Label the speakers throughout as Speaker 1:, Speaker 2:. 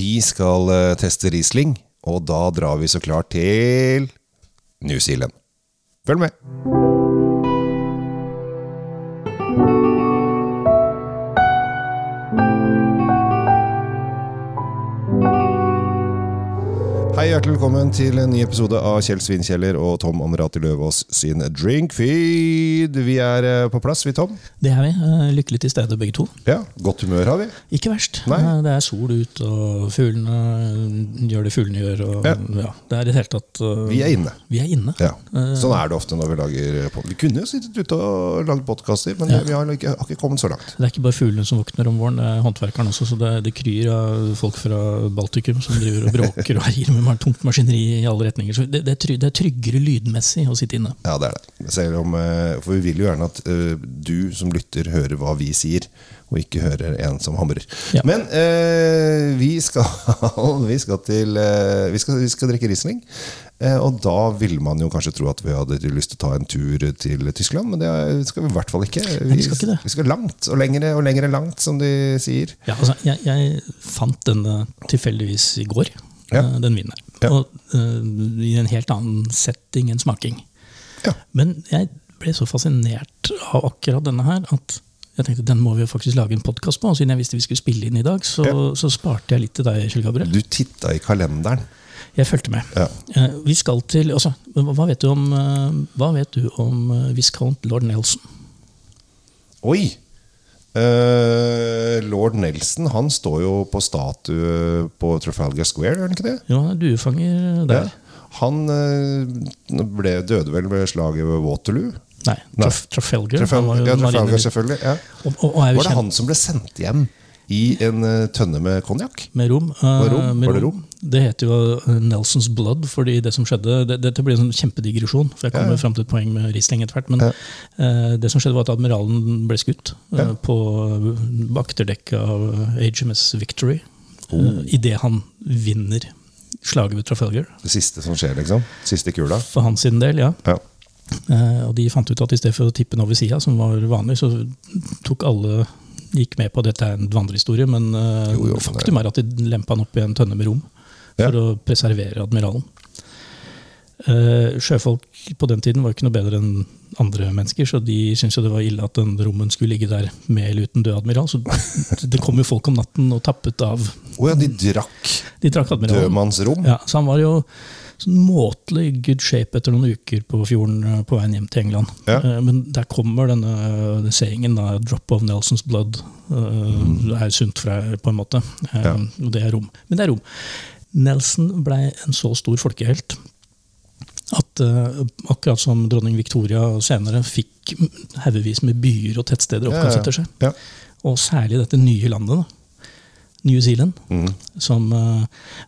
Speaker 1: Vi skal eh, teste Riesling, og da drar vi så klart til New Zealand. Følg med! Hjertelig velkommen til en ny episode av Kjell Svinkjeller og Tom Amrati Løvaas sin Drinkfeed. Vi er eh, på plass, vi, Tom.
Speaker 2: Det er vi. eh, Lykkelig til stede begge to.
Speaker 1: Ja, Godt humør har vi.
Speaker 2: Ikke verst.
Speaker 1: Nei.
Speaker 2: Eh, Det er sol ut, og fuglene gjør det fuglene gjør. Og,
Speaker 1: Ja.
Speaker 2: ja. det er i det hele tatt uh,
Speaker 1: Vi er inne.
Speaker 2: Vi er inne.
Speaker 1: Ja, Sånn er det ofte når vi lager pod- Vi kunne jo sittet ute og lagd podkaster, men vi har ikke, har ikke kommet så langt.
Speaker 2: Det er ikke bare fuglene som våkner om våren, det er håndverkeren også. Så det, det kryr av folk fra Baltikum som driver og bråker og herjer med tungt maskineri i alle retninger. Så det, det, er try- det er tryggere lydmessig å sitte inne.
Speaker 1: Ja, det er det. Selv om, eh, for vi vil jo gjerne at eh, du som lytter hører hva vi sier, og ikke hører en som hamrer.
Speaker 2: Ja.
Speaker 1: Men eh, vi, skal, vi skal til eh, vi, skal, vi skal drikke Riesling. Og da ville man jo kanskje tro at vi hadde lyst til å ta en tur til Tyskland, men det skal vi i hvert fall ikke.
Speaker 2: vi skal ikke det.
Speaker 1: vi skal langt, og lengre og lengre langt, som de sier.
Speaker 2: Ja, altså, jeg, jeg fant denne tilfeldigvis i går,
Speaker 1: Ja.
Speaker 2: eh, den vinen.
Speaker 1: Ja.
Speaker 2: Og uh, I en helt annen setting enn smaking.
Speaker 1: Ja.
Speaker 2: Men jeg ble så fascinert av akkurat denne her at jeg tenkte den må vi jo faktisk lage en podkast på. Og siden jeg visste vi skulle spille inn i dag, så, så sparte jeg litt til deg, Kjell Gabriel.
Speaker 1: Du titta i kalenderen.
Speaker 2: Jeg fulgte med.
Speaker 1: Ja.
Speaker 2: Eh, vi skal til altså, hva vet du om, uh, hva vet du om viscount lord Nelson?
Speaker 1: Oi! Eh, Lord Nelson han står jo på statue på Trafalgar Square, gjør han ikke det?
Speaker 2: Ja, duefanger der.
Speaker 1: Ja. Han eh, ble, døde vel ved slaget ved Waterloo?
Speaker 2: Nei. Traf Trafalgar.
Speaker 1: Trafalgar, ja, Trafalgar selvfølgelig. Ja.
Speaker 2: og, og, og er
Speaker 1: Var det
Speaker 2: kjent
Speaker 1: han som ble sendt hjem i en eh, tønne med konjakk?
Speaker 2: med rom. eh,
Speaker 1: rom?
Speaker 2: med
Speaker 1: rom?
Speaker 2: Det heter jo eh, Nelsons Blood, fordi det som skjedde det, Dette blir en sånn kjempedigresjon, for jeg kommer
Speaker 1: Ja, ja.
Speaker 2: frem til et poeng med Riesling etter hvert. Men
Speaker 1: Ja.
Speaker 2: eh, det som skjedde, var at admiralen ble skutt eh, på bakterdekket av HMS Victory
Speaker 1: Oh.
Speaker 2: uh, idet han vinner slaget ved Trafalgar.
Speaker 1: Det siste som skjer, liksom? Siste kula?
Speaker 2: For hans sin del, ja.
Speaker 1: Ja.
Speaker 2: Eh, og de fant ut at i stedet for å tippe den over sida, som var vanlig, så tok alle gikk med på at dette er en vandrehistorie, men uh,
Speaker 1: Jo, jo,
Speaker 2: faktum er at de lempa han opp i en tønne med rom for å preservere admiralen. Uh, sjøfolk på den tiden var ikke noe bedre enn andre mennesker, så de syntes jo det var ille at den rommen skulle ligge der med eller uten død admiral. Så det kom jo folk om natten og tappet av.
Speaker 1: Å ja, de drakk
Speaker 2: De drakk
Speaker 1: dødmannsrom?
Speaker 2: Ja, så han var jo sånn måtelig good shape etter noen uker på fjorden eh, på veien hjem til England.
Speaker 1: Ja.
Speaker 2: Uh, Men der kommer denne denne seingen, da, 'drop of Nelsons blood'. eh, Det er sunt deg, på en måte.
Speaker 1: Ja.
Speaker 2: Og det er rom. Men det er rom. Nelson ble en så stor folkehelt at uh, akkurat som dronning Victoria senere fikk haugevis med byer og tettsteder
Speaker 1: Ja,
Speaker 2: oppkalt etter seg.
Speaker 1: Ja.
Speaker 2: Og særlig dette nye landet, da. New Zealand,
Speaker 1: Mm.
Speaker 2: som, uh,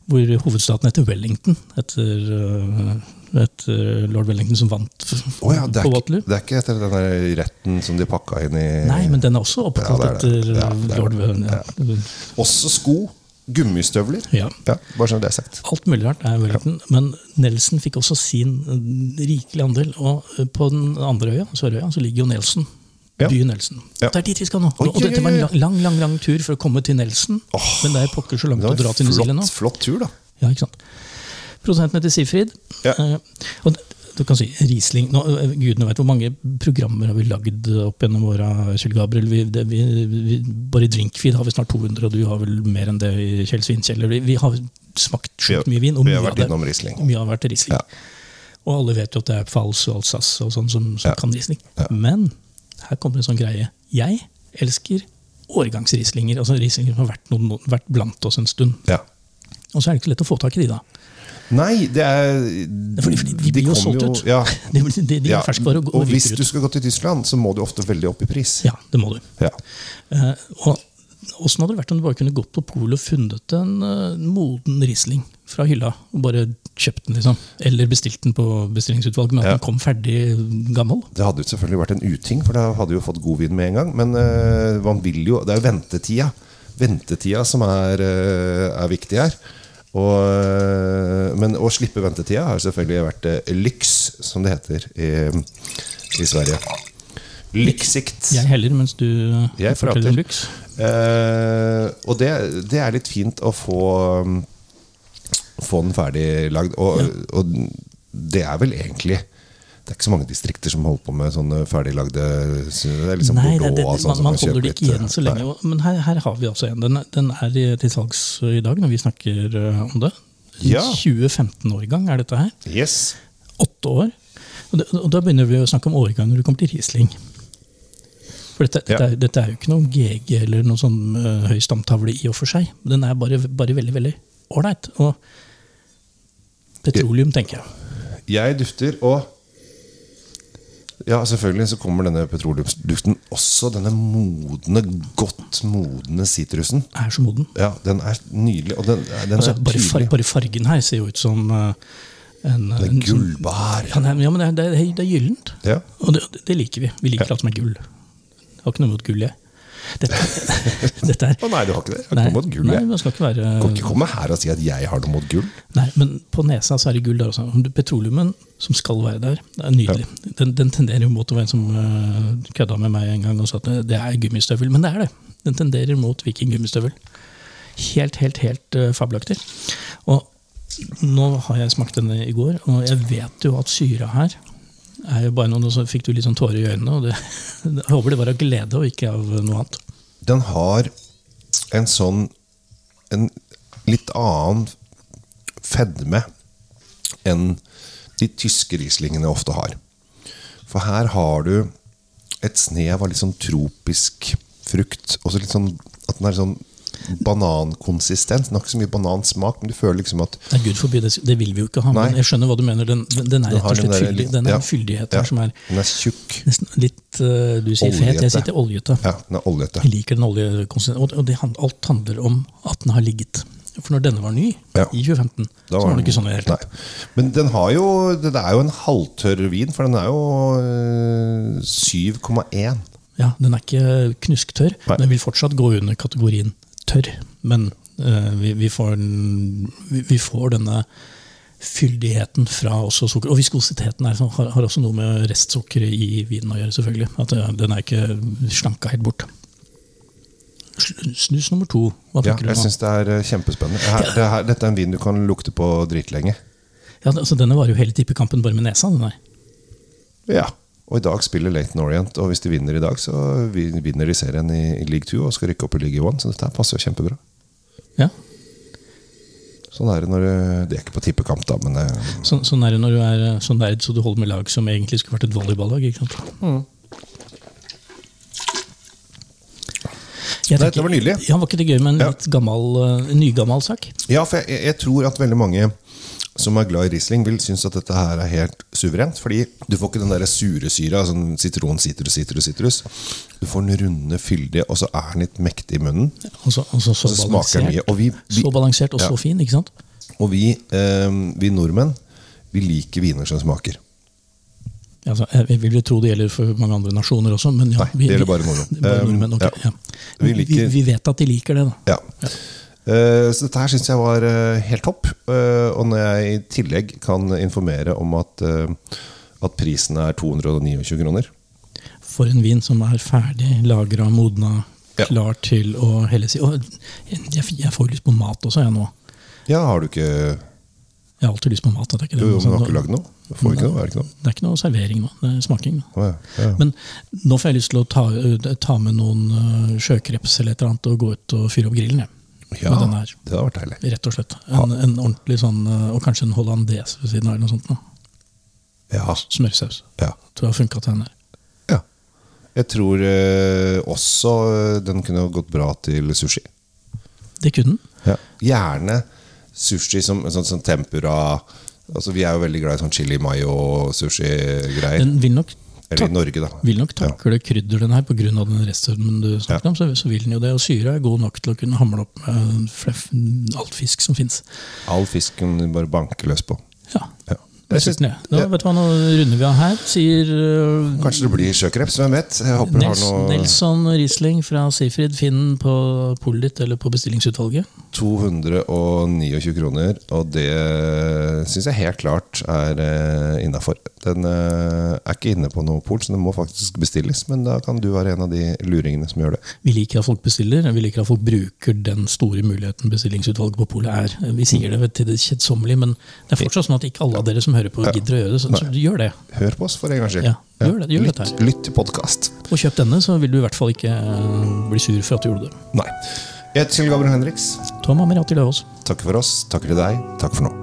Speaker 2: hvor hovedstaten heter Wellington, etter, uh, etter lord Wellington som vant
Speaker 1: oh, ja,
Speaker 2: på Waterloo.
Speaker 1: det er ikke etter den retten som de pakka inn i
Speaker 2: Nei, men den er også oppkalt
Speaker 1: Ja, er
Speaker 2: etter
Speaker 1: Ja,
Speaker 2: lord
Speaker 1: Wellington.
Speaker 2: ja.
Speaker 1: Også sko. Gummistøvler.
Speaker 2: Ja.
Speaker 1: Ja, bare sånn det er sagt.
Speaker 2: Alt mulig rart er Wellington. Men Nelson fikk også sin rikelige rikelig andel. Og eh, på den andre øya, Sørøya, så ligger jo Nelson.
Speaker 1: Ja.
Speaker 2: Byen Nelson.
Speaker 1: Ja.
Speaker 2: Det er dit vi skal nå.
Speaker 1: Oi,
Speaker 2: og dette var en lang, lang, lang, lang tur for å komme til Nelson. Men det er pokker så langt å dra til New Zealand nå.
Speaker 1: flott, flott tur, da.
Speaker 2: Ja, ikke sant? Produsenten heter Sifrid.
Speaker 1: Ja.
Speaker 2: Eh, og du kan si Riesling nå, eh, Gudene vet hvor mange programmer har vi lagd opp gjennom åra, Kjell Gabriel. Vi, det, vi, vi, bare i Drinkfeed har vi snart 200, og du har vel mer enn det i Kjell Svinkjeller. Vi, har smakt sjukt mye vin, og
Speaker 1: vi har vært innom Riesling.
Speaker 2: mye har vært Riesling.
Speaker 1: Ja.
Speaker 2: Og alle vet jo at det er Pfalz og Alsace og sånn som, som
Speaker 1: Ja.
Speaker 2: kan Riesling.
Speaker 1: Ja.
Speaker 2: Men her kommer en sånn greie. Jeg elsker årgangsrieslinger, altså rieslinger som har vært, noen, vært blant oss en stund.
Speaker 1: Ja.
Speaker 2: Og så er det ikke så lett å få tak i de, da.
Speaker 1: Nei, det er
Speaker 2: Fordi, fordi de blir jo solgt ut.
Speaker 1: Ja,
Speaker 2: De, de, de,
Speaker 1: ja.
Speaker 2: er ferskvare og,
Speaker 1: og hvis du skal gå til Tyskland, så må du ofte veldig opp i pris.
Speaker 2: Ja, det må du.
Speaker 1: Ja.
Speaker 2: Eh, og Åssen hadde det vært om du bare kunne gått på polet og funnet en uh, moden Riesling fra hylla? Og bare kjøpt den, liksom? Eller bestilt den på bestillingsutvalget, men at
Speaker 1: Ja.
Speaker 2: den kom ferdig gammel?
Speaker 1: Det hadde jo selvfølgelig vært en uting, for da hadde du jo fått god vin med en gang. Men uh, man vil jo, det er jo ventetida. Ventetida som er, uh, er viktig her. Og, eh, men å slippe ventetida har selvfølgelig vært eh, lyks, som det heter i, i Sverige. Lyksikt.
Speaker 2: Jeg heller, mens du
Speaker 1: Jeg
Speaker 2: forteller lyks.
Speaker 1: Uh, og det, det er litt fint å få Få den ferdig lagd. Og, og det er vel egentlig Det er ikke så mange distrikter som holder på med sånne ferdiglagde er liksom
Speaker 2: Nei,
Speaker 1: Bordeaux
Speaker 2: det,
Speaker 1: det, det,
Speaker 2: man,
Speaker 1: som
Speaker 2: man holder det ikke igjen så
Speaker 1: eh,
Speaker 2: lenge. Nei. Men her, her har vi altså en. Den, den er til salgs i dag, når vi snakker eh, om det.
Speaker 1: Ja.
Speaker 2: 2015-årgang er dette her.
Speaker 1: Yes.
Speaker 2: Åtte år. Og, det, og da begynner vi å snakke om årgang når det kommer til Riesling. For dette,
Speaker 1: Ja.
Speaker 2: dette, er, dette er jo ikke noe GG eller noen sånn uh, høy stamtavle i og for seg. Den er bare, bare veldig, veldig ålreit. Og petroleum, tenker jeg.
Speaker 1: Jeg dufter, og Ja, selvfølgelig så kommer denne petroleumsduften også. Denne modne, godt modne sitrusen.
Speaker 2: Er så moden.
Speaker 1: Ja, den er nydelig. Den, den
Speaker 2: Altså,
Speaker 1: er
Speaker 2: bare, far, bare fargen her ser jo ut som eh, en,
Speaker 1: Det er
Speaker 2: en
Speaker 1: gullbar.
Speaker 2: Ja, ja, men det er, det er, det er gyllent.
Speaker 1: Ja.
Speaker 2: Og det, det liker vi. Vi liker alt som er gull. Jeg har ikke noe mot gull, jeg. Dette, dette er
Speaker 1: Å nei, du har ikke det? Jeg har
Speaker 2: Nei,
Speaker 1: ikke mot gull,
Speaker 2: nei, man skal ikke være
Speaker 1: Kan ikke komme her og si at jeg har noe mot gull.
Speaker 2: Nei, men på nesa så er det gull der også. Petroleumen som skal være der, det er nydelig. Den, den tenderer mot å være en som uh, kødda med meg en gang og sa at det er gummistøvel. Men det er det. Den tenderer mot vikinggummistøvel. Helt, helt, helt uh, fabelaktig. Og nå har jeg smakt denne i går, og jeg vet jo at syra her er jo bare noe, som fikk du litt sånn tårer i øynene. og det, Jeg håper det var av glede og ikke av noe annet.
Speaker 1: Den har en sånn En litt annen fedme enn de tyske rieslingene ofte har. For her har du et snev av litt sånn tropisk frukt. Og så litt sånn at den er sånn banankonsistens. Den har ikke så mye banansmak, men du føler liksom at
Speaker 2: Nei, Gud forby, det, det vil vi jo ikke ha.
Speaker 1: Nei.
Speaker 2: Men jeg skjønner hva du mener. Den, den, er rett og slett fyldig. Den er
Speaker 1: ja,
Speaker 2: en fyldighet
Speaker 1: ja,
Speaker 2: som er
Speaker 1: Den er tjukk.
Speaker 2: nesten litt eh, Du sier fet, jeg sier oljete.
Speaker 1: Ja, den er oljete.
Speaker 2: Jeg liker den oljekonsistensen. Og, det, alt handler om at den har ligget. For når denne var ny,
Speaker 1: Ja.
Speaker 2: i 2015, så var den ikke sånn i det hele tatt.
Speaker 1: Men den har jo Det er jo en halvtørr vin, for den er jo øh, 7,1.
Speaker 2: Ja, Den er ikke knusktørr.
Speaker 1: Nei.
Speaker 2: Den vil fortsatt gå under kategorien tørr. Men uh, vi, vi, får den, vi, får denne fyldigheten fra også sukker. Og viskositeten er, har, har også noe med restsukkeret i vinen å gjøre, selvfølgelig. At eh, den er ikke slanka helt bort. Snus nummer to. Hva
Speaker 1: Ja, jeg
Speaker 2: du Jeg
Speaker 1: syns det er øh, kjempespennende. Her, det her, dette er en vin du kan lukte på dritlenge.
Speaker 2: Ja, altså, denne var jo hele tippekampen bare med nesa. den der.
Speaker 1: Ja. Og i dag spiller Leighton Orient, og hvis de vinner i dag, så vinner de serien i, i League 2 og skal rykke opp i League 1, så dette passer jo kjempebra.
Speaker 2: Ja.
Speaker 1: Sånn er det når du Det er ikke på tippekamp, da, men øh,
Speaker 2: Så, sånn er det når du er eh, så nerd så du holder med lag som egentlig skulle vært et volleyballag. ikke sant? Jeg
Speaker 1: Nei,
Speaker 2: tenker-
Speaker 1: det var nydelig.
Speaker 2: Ja, Var ikke det gøy med en
Speaker 1: Ja.
Speaker 2: litt gammel, eh, nygammal sak?
Speaker 1: Ja, for jeg, jeg tror at veldig mange som er glad i Riesling, vil synes at dette her er helt suverent. Fordi du får ikke den der sure syra, sånn sitron, sitrus, sitrus, sitrus. Du får den runde, fyldige, og så er den litt mektig i munnen.
Speaker 2: Og så, og så, så,
Speaker 1: Og så smaker den mye. Og vi, vi,
Speaker 2: så balansert og
Speaker 1: Ja.
Speaker 2: så fin, ikke sant?
Speaker 1: og vi, eh, vi nordmenn, vi liker viner som smaker.
Speaker 2: Altså, jeg vil jo tro det gjelder for mange andre nasjoner også, men ja,
Speaker 1: Nei, det gjelder bare nordmenn.
Speaker 2: Bare nordmenn, ok,
Speaker 1: ja.
Speaker 2: ja.
Speaker 1: Vi
Speaker 2: Vi,
Speaker 1: liker-
Speaker 2: vi, vet at de liker det, da.
Speaker 1: Ja. Eh, så dette her syns jeg var eh, helt topp. Eh, og når jeg i tillegg kan informere om at, at prisen er 229 kroner
Speaker 2: For en vin som er ferdig lagra, modna,
Speaker 1: Ja.
Speaker 2: klar til å helles i. Og jeg, får lyst på mat også, jeg nå.
Speaker 1: Ja, har du ikke
Speaker 2: Jeg har alltid lyst på mat. Det er ikke, det,
Speaker 1: jo,
Speaker 2: men
Speaker 1: du har
Speaker 2: sånn-
Speaker 1: ikke lagd noe? Du får ikke noe? Er det ikke noe?
Speaker 2: det er ikke noe servering nå. Det er smaking. nå.
Speaker 1: Ja. Ja.
Speaker 2: Men nå får jeg lyst til å ta, ta med noen sjøkreps eller et eller annet og gå ut og fyre opp grillen. jeg.
Speaker 1: Ja,
Speaker 2: med denne her.
Speaker 1: det hadde vært deilig.
Speaker 2: Rett og slett. En, en ordentlig sånn, eh, Og kanskje en hollandes ved siden av. eller noe sånt. Da.
Speaker 1: Ja.
Speaker 2: Smørsaus.
Speaker 1: ja.
Speaker 2: Tror jeg har funka til her.
Speaker 1: ja. Jeg tror eh, også eh, den kunne gått bra til sushi.
Speaker 2: Det kunne den.
Speaker 1: Ja. Gjerne sushi som sånn, sånn tempura Altså Vi er jo veldig glad i sånn chili mayo-sushi-greier.
Speaker 2: Den vil nok,
Speaker 1: Eller i Norge, da.
Speaker 2: vil nok takle krydderen her pga. den restauren du snakket
Speaker 1: Ja.
Speaker 2: om. Så, så vil den jo det. Og syre er god nok til å kunne hamle opp med alt fisk som fins.
Speaker 1: All fisk kan bare banke løs på.
Speaker 2: Ja.
Speaker 1: Ja.
Speaker 2: Jeg
Speaker 1: synes-
Speaker 2: synes, ja. Nå, vet du hva, nå runder vi av her. Sier uh,
Speaker 1: Kanskje det blir sjøkreps, hvem vet? Jeg håper du har noe
Speaker 2: Nelson Riesling fra Sifrid Finn på polet ditt eller på bestillingsutvalget.
Speaker 1: 229 kroner, og det syns jeg helt klart er uh, innafor. Den uh, er ikke inne på noe pol, så den må faktisk bestilles. Men da kan du være en av de luringene som gjør det.
Speaker 2: Vi liker at folk bestiller, vi liker at folk bruker den store muligheten bestillingsutvalget på polet er. Vi sier det til det kjedsommelige, men det er fortsatt sånn at ikke alle av dere som hører på, gidder å gjøre det. Så, så gjør det.
Speaker 1: Hør på oss for en gangs skyld.
Speaker 2: Ja, gjør det, gjør
Speaker 1: lytt,
Speaker 2: dette her.
Speaker 1: lytt til podkast.
Speaker 2: Og kjøp denne, så vil du i hvert fall ikke øh, bli sur for at du gjorde det.
Speaker 1: Nei. Jeg heter Kjell Gabriel Henriks.
Speaker 2: Tom Amirati Løvaas.
Speaker 1: Takker for oss. Takker til deg. Takk for nå.